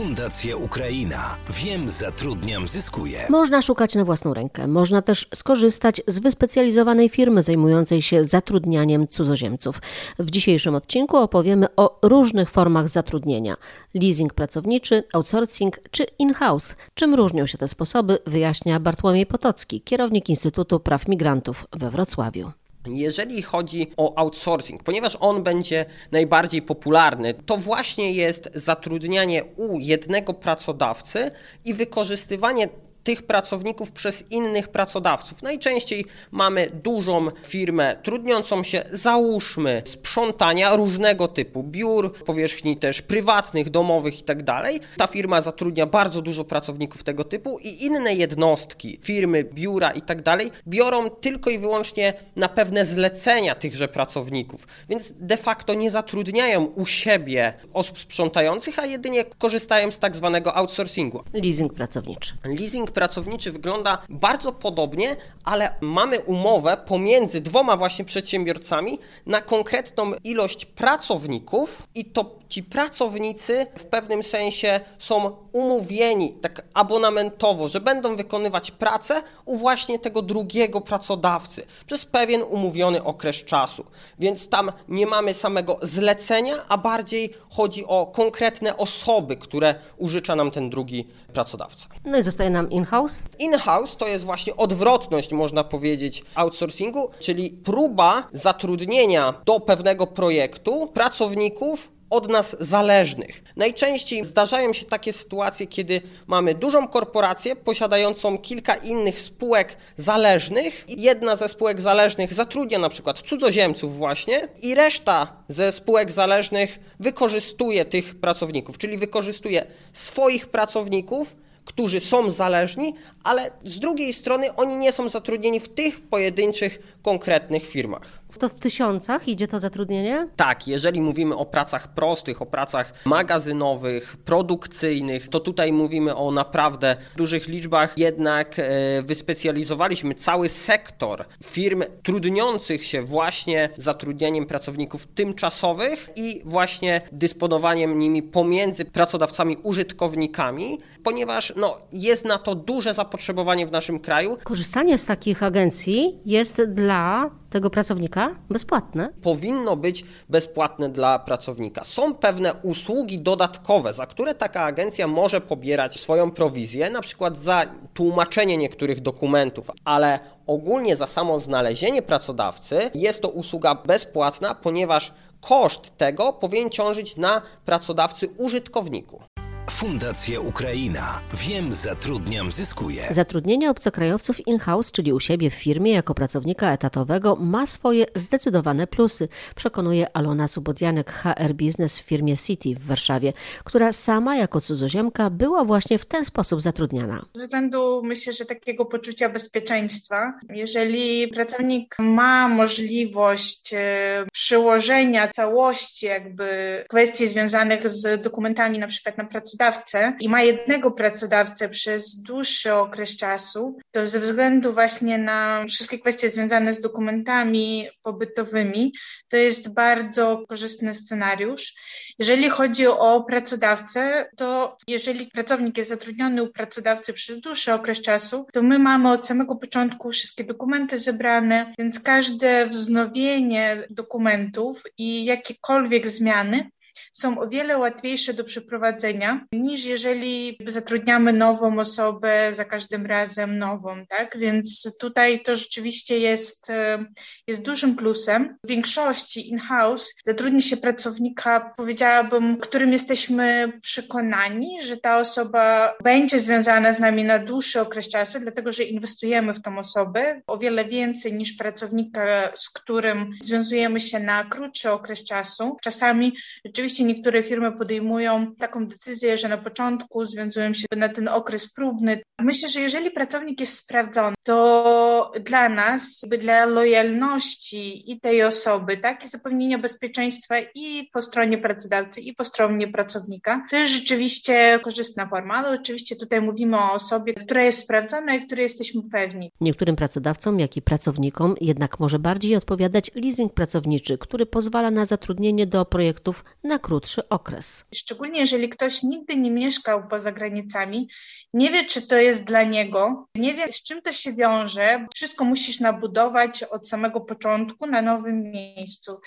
Fundacja Ukraina. Wiem, zatrudniam, zyskuję. Można szukać na własną rękę. Można też skorzystać z wyspecjalizowanej firmy zajmującej się zatrudnianiem cudzoziemców. W dzisiejszym odcinku opowiemy o różnych formach zatrudnienia: leasing pracowniczy, outsourcing czy in-house. Czym różnią się te sposoby, wyjaśnia Bartłomiej Potocki, kierownik Instytutu Praw Migrantów we Wrocławiu. Jeżeli chodzi o outsourcing, ponieważ on będzie najbardziej popularny, to właśnie jest zatrudnianie u jednego pracodawcy i wykorzystywanie tych pracowników przez innych pracodawców. Najczęściej mamy dużą firmę trudniącą się, załóżmy, sprzątania różnego typu, biur, powierzchni też prywatnych, domowych itd. Tak Ta firma zatrudnia bardzo dużo pracowników tego typu i inne jednostki, firmy, biura itd. Tak biorą tylko i wyłącznie na pewne zlecenia tychże pracowników, więc de facto nie zatrudniają u siebie osób sprzątających, a jedynie korzystają z tak zwanego outsourcingu. Leasing pracowniczy. Leasing pracowniczy wygląda bardzo podobnie, ale mamy umowę pomiędzy dwoma właśnie przedsiębiorcami na konkretną ilość pracowników i to ci pracownicy w pewnym sensie są umówieni tak abonamentowo, że będą wykonywać pracę u właśnie tego drugiego pracodawcy przez pewien umówiony okres czasu. Więc tam nie mamy samego zlecenia, a bardziej chodzi o konkretne osoby, które użycza nam ten drugi pracodawca. No i zostaje nam in-house? In-house to jest właśnie odwrotność, można powiedzieć, outsourcingu, czyli próba zatrudnienia do pewnego projektu pracowników od nas zależnych. Najczęściej zdarzają się takie sytuacje, kiedy mamy dużą korporację posiadającą kilka innych spółek zależnych. Jedna ze spółek zależnych zatrudnia na przykład cudzoziemców właśnie i reszta ze spółek zależnych wykorzystuje tych pracowników, czyli wykorzystuje swoich pracowników którzy są zależni, ale z drugiej strony oni nie są zatrudnieni w tych pojedynczych, konkretnych firmach. To w tysiącach idzie to zatrudnienie? Tak, jeżeli mówimy o pracach prostych, o pracach magazynowych, produkcyjnych, to tutaj mówimy o naprawdę dużych liczbach, jednak e, wyspecjalizowaliśmy cały sektor firm trudniących się właśnie zatrudnianiem pracowników tymczasowych i właśnie dysponowaniem nimi pomiędzy pracodawcami użytkownikami, ponieważ no, jest na to duże zapotrzebowanie w naszym kraju. Korzystanie z takich agencji jest dla tego pracownika bezpłatne? Powinno być bezpłatne dla pracownika. Są pewne usługi dodatkowe, za które taka agencja może pobierać swoją prowizję, na przykład za tłumaczenie niektórych dokumentów, ale ogólnie za samo znalezienie pracodawcy jest to usługa bezpłatna, ponieważ koszt tego powinien ciążyć na pracodawcy użytkowniku. Fundacja Ukraina. Wiem, zatrudniam, zyskuję. Zatrudnienie obcokrajowców in-house, czyli u siebie w firmie jako pracownika etatowego, ma swoje zdecydowane plusy, przekonuje Alona Subodianek, HR Business w firmie City w Warszawie, która sama jako cudzoziemka była właśnie w ten sposób zatrudniana. Ze względu, myślę, że takiego poczucia bezpieczeństwa, jeżeli pracownik ma możliwość e, przyłożenia całości jakby kwestii związanych z dokumentami na przykład na pracodawcę, pracodawcę i ma jednego pracodawcę przez dłuższy okres czasu, to ze względu właśnie na wszystkie kwestie związane z dokumentami pobytowymi, to jest bardzo korzystny scenariusz. Jeżeli chodzi o pracodawcę, to jeżeli pracownik jest zatrudniony u pracodawcy przez dłuższy okres czasu, to my mamy od samego początku wszystkie dokumenty zebrane, więc każde wznowienie dokumentów i jakiekolwiek zmiany są o wiele łatwiejsze do przeprowadzenia niż jeżeli zatrudniamy nową osobę za każdym razem nową, tak? Więc tutaj to rzeczywiście jest, e, jest dużym plusem. W większości in-house zatrudni się pracownika, powiedziałabym, którym jesteśmy przekonani, że ta osoba będzie związana z nami na dłuższy okres czasu, dlatego że inwestujemy w tą osobę o wiele więcej niż pracownika, z którym związujemy się na krótszy okres czasu. Czasami rzeczywiście Niektóre firmy podejmują taką decyzję, że na początku związują się na ten okres próbny. Myślę, że jeżeli pracownik jest sprawdzony, to dla nas, dla lojalności i tej osoby, tak, i zapewnienia bezpieczeństwa i po stronie pracodawcy, i po stronie pracownika, to jest rzeczywiście korzystna forma, ale oczywiście tutaj mówimy o osobie, która jest sprawdzona i której jesteśmy pewni. Niektórym pracodawcom, jak i pracownikom jednak może bardziej odpowiadać leasing pracowniczy, który pozwala na zatrudnienie do projektów na krótki krótszy okres. Szczególnie jeżeli ktoś nigdy nie mieszkał poza granicami, nie wie, czy to jest dla niego, nie wie, z czym to się wiąże. Wszystko musisz nabudować od samego początku na nowym miejscu.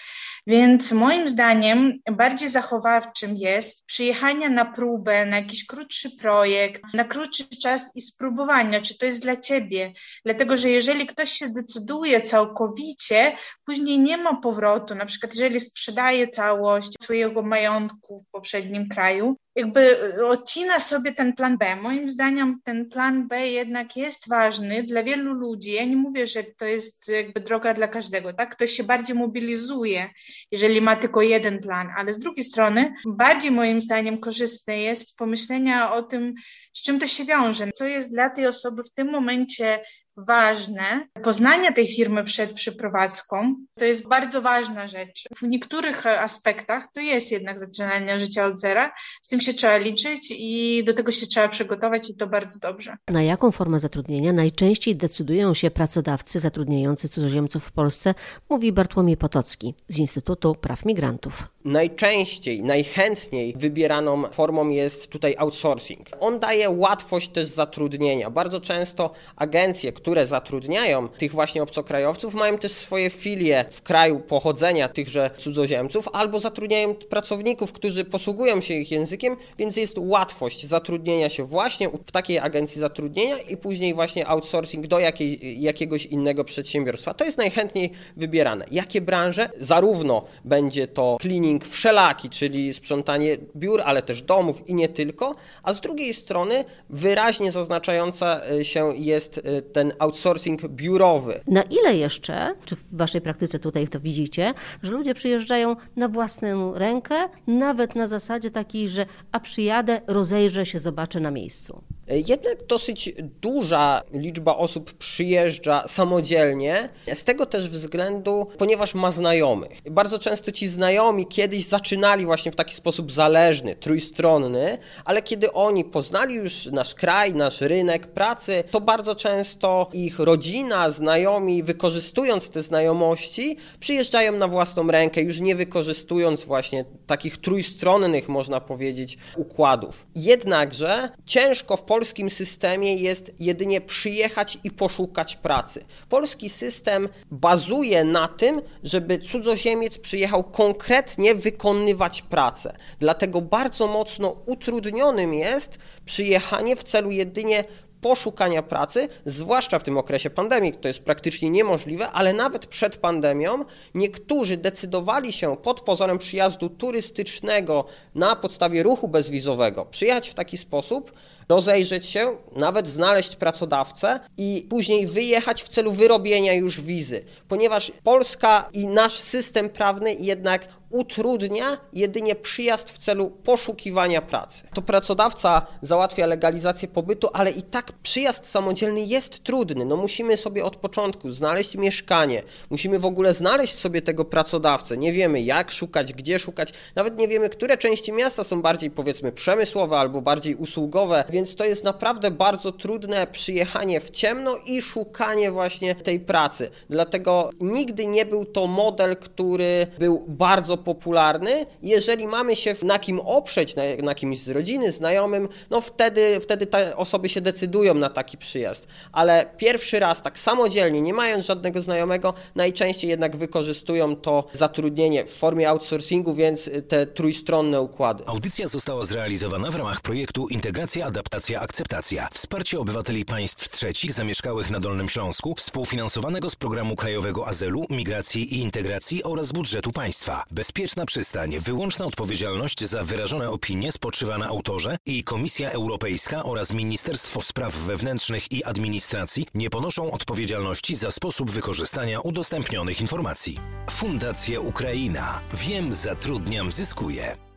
Więc moim zdaniem bardziej zachowawczym jest przyjechanie na próbę, na jakiś krótszy projekt, na krótszy czas i spróbowania, czy to jest dla ciebie. Dlatego, że jeżeli ktoś się decyduje całkowicie, później nie ma powrotu. Na przykład, jeżeli sprzedaje całość swojego majątku w poprzednim kraju, jakby odcina sobie ten plan B. Moim zdaniem ten plan B jednak jest ważny dla wielu ludzi. Ja nie mówię, że to jest jakby droga dla każdego, tak? Ktoś się bardziej mobilizuje, jeżeli ma tylko jeden plan, ale z drugiej strony bardziej moim zdaniem korzystne jest pomyślenia o tym, z czym to się wiąże, co jest dla tej osoby w tym momencie ważne. Poznanie tej firmy przed przeprowadzką to jest bardzo ważna rzecz. W niektórych aspektach to jest jednak zaczynanie życia od zera. Z tym się trzeba liczyć i do tego się trzeba przygotować i to bardzo dobrze. Na jaką formę zatrudnienia najczęściej decydują się pracodawcy zatrudniający cudzoziemców w Polsce, mówi Bartłomiej Potocki z Instytutu Praw Migrantów. Najczęściej, najchętniej wybieraną formą jest tutaj outsourcing. On daje łatwość też zatrudnienia. Bardzo często agencje, które zatrudniają tych właśnie obcokrajowców, mają też swoje filie w kraju pochodzenia tychże cudzoziemców, albo zatrudniają pracowników, którzy posługują się ich językiem, więc jest łatwość zatrudnienia się właśnie w takiej agencji zatrudnienia i później właśnie outsourcing do jakiej, jakiegoś innego przedsiębiorstwa. To jest najchętniej wybierane. Jakie branże? Zarówno będzie to cleaning wszelaki, czyli sprzątanie biur, ale też domów i nie tylko, a z drugiej strony wyraźnie zaznaczająca się jest ten outsourcing biurowy. Na ile jeszcze, czy w Waszej praktyce tutaj to widzicie, że ludzie przyjeżdżają na własną rękę, nawet na zasadzie takiej, że a przyjadę, rozejrzę się, zobaczę na miejscu? Jednak dosyć duża liczba osób przyjeżdża samodzielnie, z tego też względu, ponieważ ma znajomych. Bardzo często ci znajomi kiedyś zaczynali właśnie w taki sposób zależny, trójstronny, ale kiedy oni poznali już nasz kraj, nasz rynek pracy, to bardzo często ich rodzina, znajomi, wykorzystując te znajomości, przyjeżdżają na własną rękę, już nie wykorzystując właśnie takich trójstronnych, można powiedzieć, układów. Jednakże ciężko w polskim systemie jest jedynie przyjechać i poszukać pracy. Polski system bazuje na tym, żeby cudzoziemiec przyjechał konkretnie wykonywać pracę. Dlatego bardzo mocno utrudnionym jest przyjechanie w celu jedynie poszukania pracy, zwłaszcza w tym okresie pandemii, to jest praktycznie niemożliwe, ale nawet przed pandemią niektórzy decydowali się pod pozorem przyjazdu turystycznego na podstawie ruchu bezwizowego przyjechać w taki sposób, rozejrzeć się, nawet znaleźć pracodawcę i później wyjechać w celu wyrobienia już wizy, ponieważ Polska i nasz system prawny jednak utrudnia jedynie przyjazd w celu poszukiwania pracy. To pracodawca załatwia legalizację pobytu, ale i tak przyjazd samodzielny jest trudny. No musimy sobie od początku znaleźć mieszkanie, musimy w ogóle znaleźć sobie tego pracodawcę. Nie wiemy jak szukać, gdzie szukać, nawet nie wiemy, które części miasta są bardziej powiedzmy przemysłowe albo bardziej usługowe, więc to jest naprawdę bardzo trudne przyjechanie w ciemno i szukanie właśnie tej pracy. Dlatego nigdy nie był to model, który był bardzo popularny. Jeżeli mamy się na kim oprzeć, na, na kimś z rodziny, znajomym, no wtedy, wtedy te osoby się decydują na taki przyjazd. Ale pierwszy raz tak samodzielnie, nie mając żadnego znajomego, najczęściej jednak wykorzystują to zatrudnienie w formie outsourcingu, więc te trójstronne układy. Audycja została zrealizowana w ramach projektu Integracja, Adaptacja, Akceptacja. Wsparcie obywateli państw trzecich zamieszkałych na Dolnym Śląsku, współfinansowanego z Programu Krajowego Azylu, Migracji i Integracji oraz budżetu państwa. Bezpieczna przystań, wyłączna odpowiedzialność za wyrażone opinie spoczywa na autorze i Komisja Europejska oraz Ministerstwo Spraw Wewnętrznych i Administracji nie ponoszą odpowiedzialności za sposób wykorzystania udostępnionych informacji. Fundacja Ukraina. Wiem, zatrudniam, zyskuję.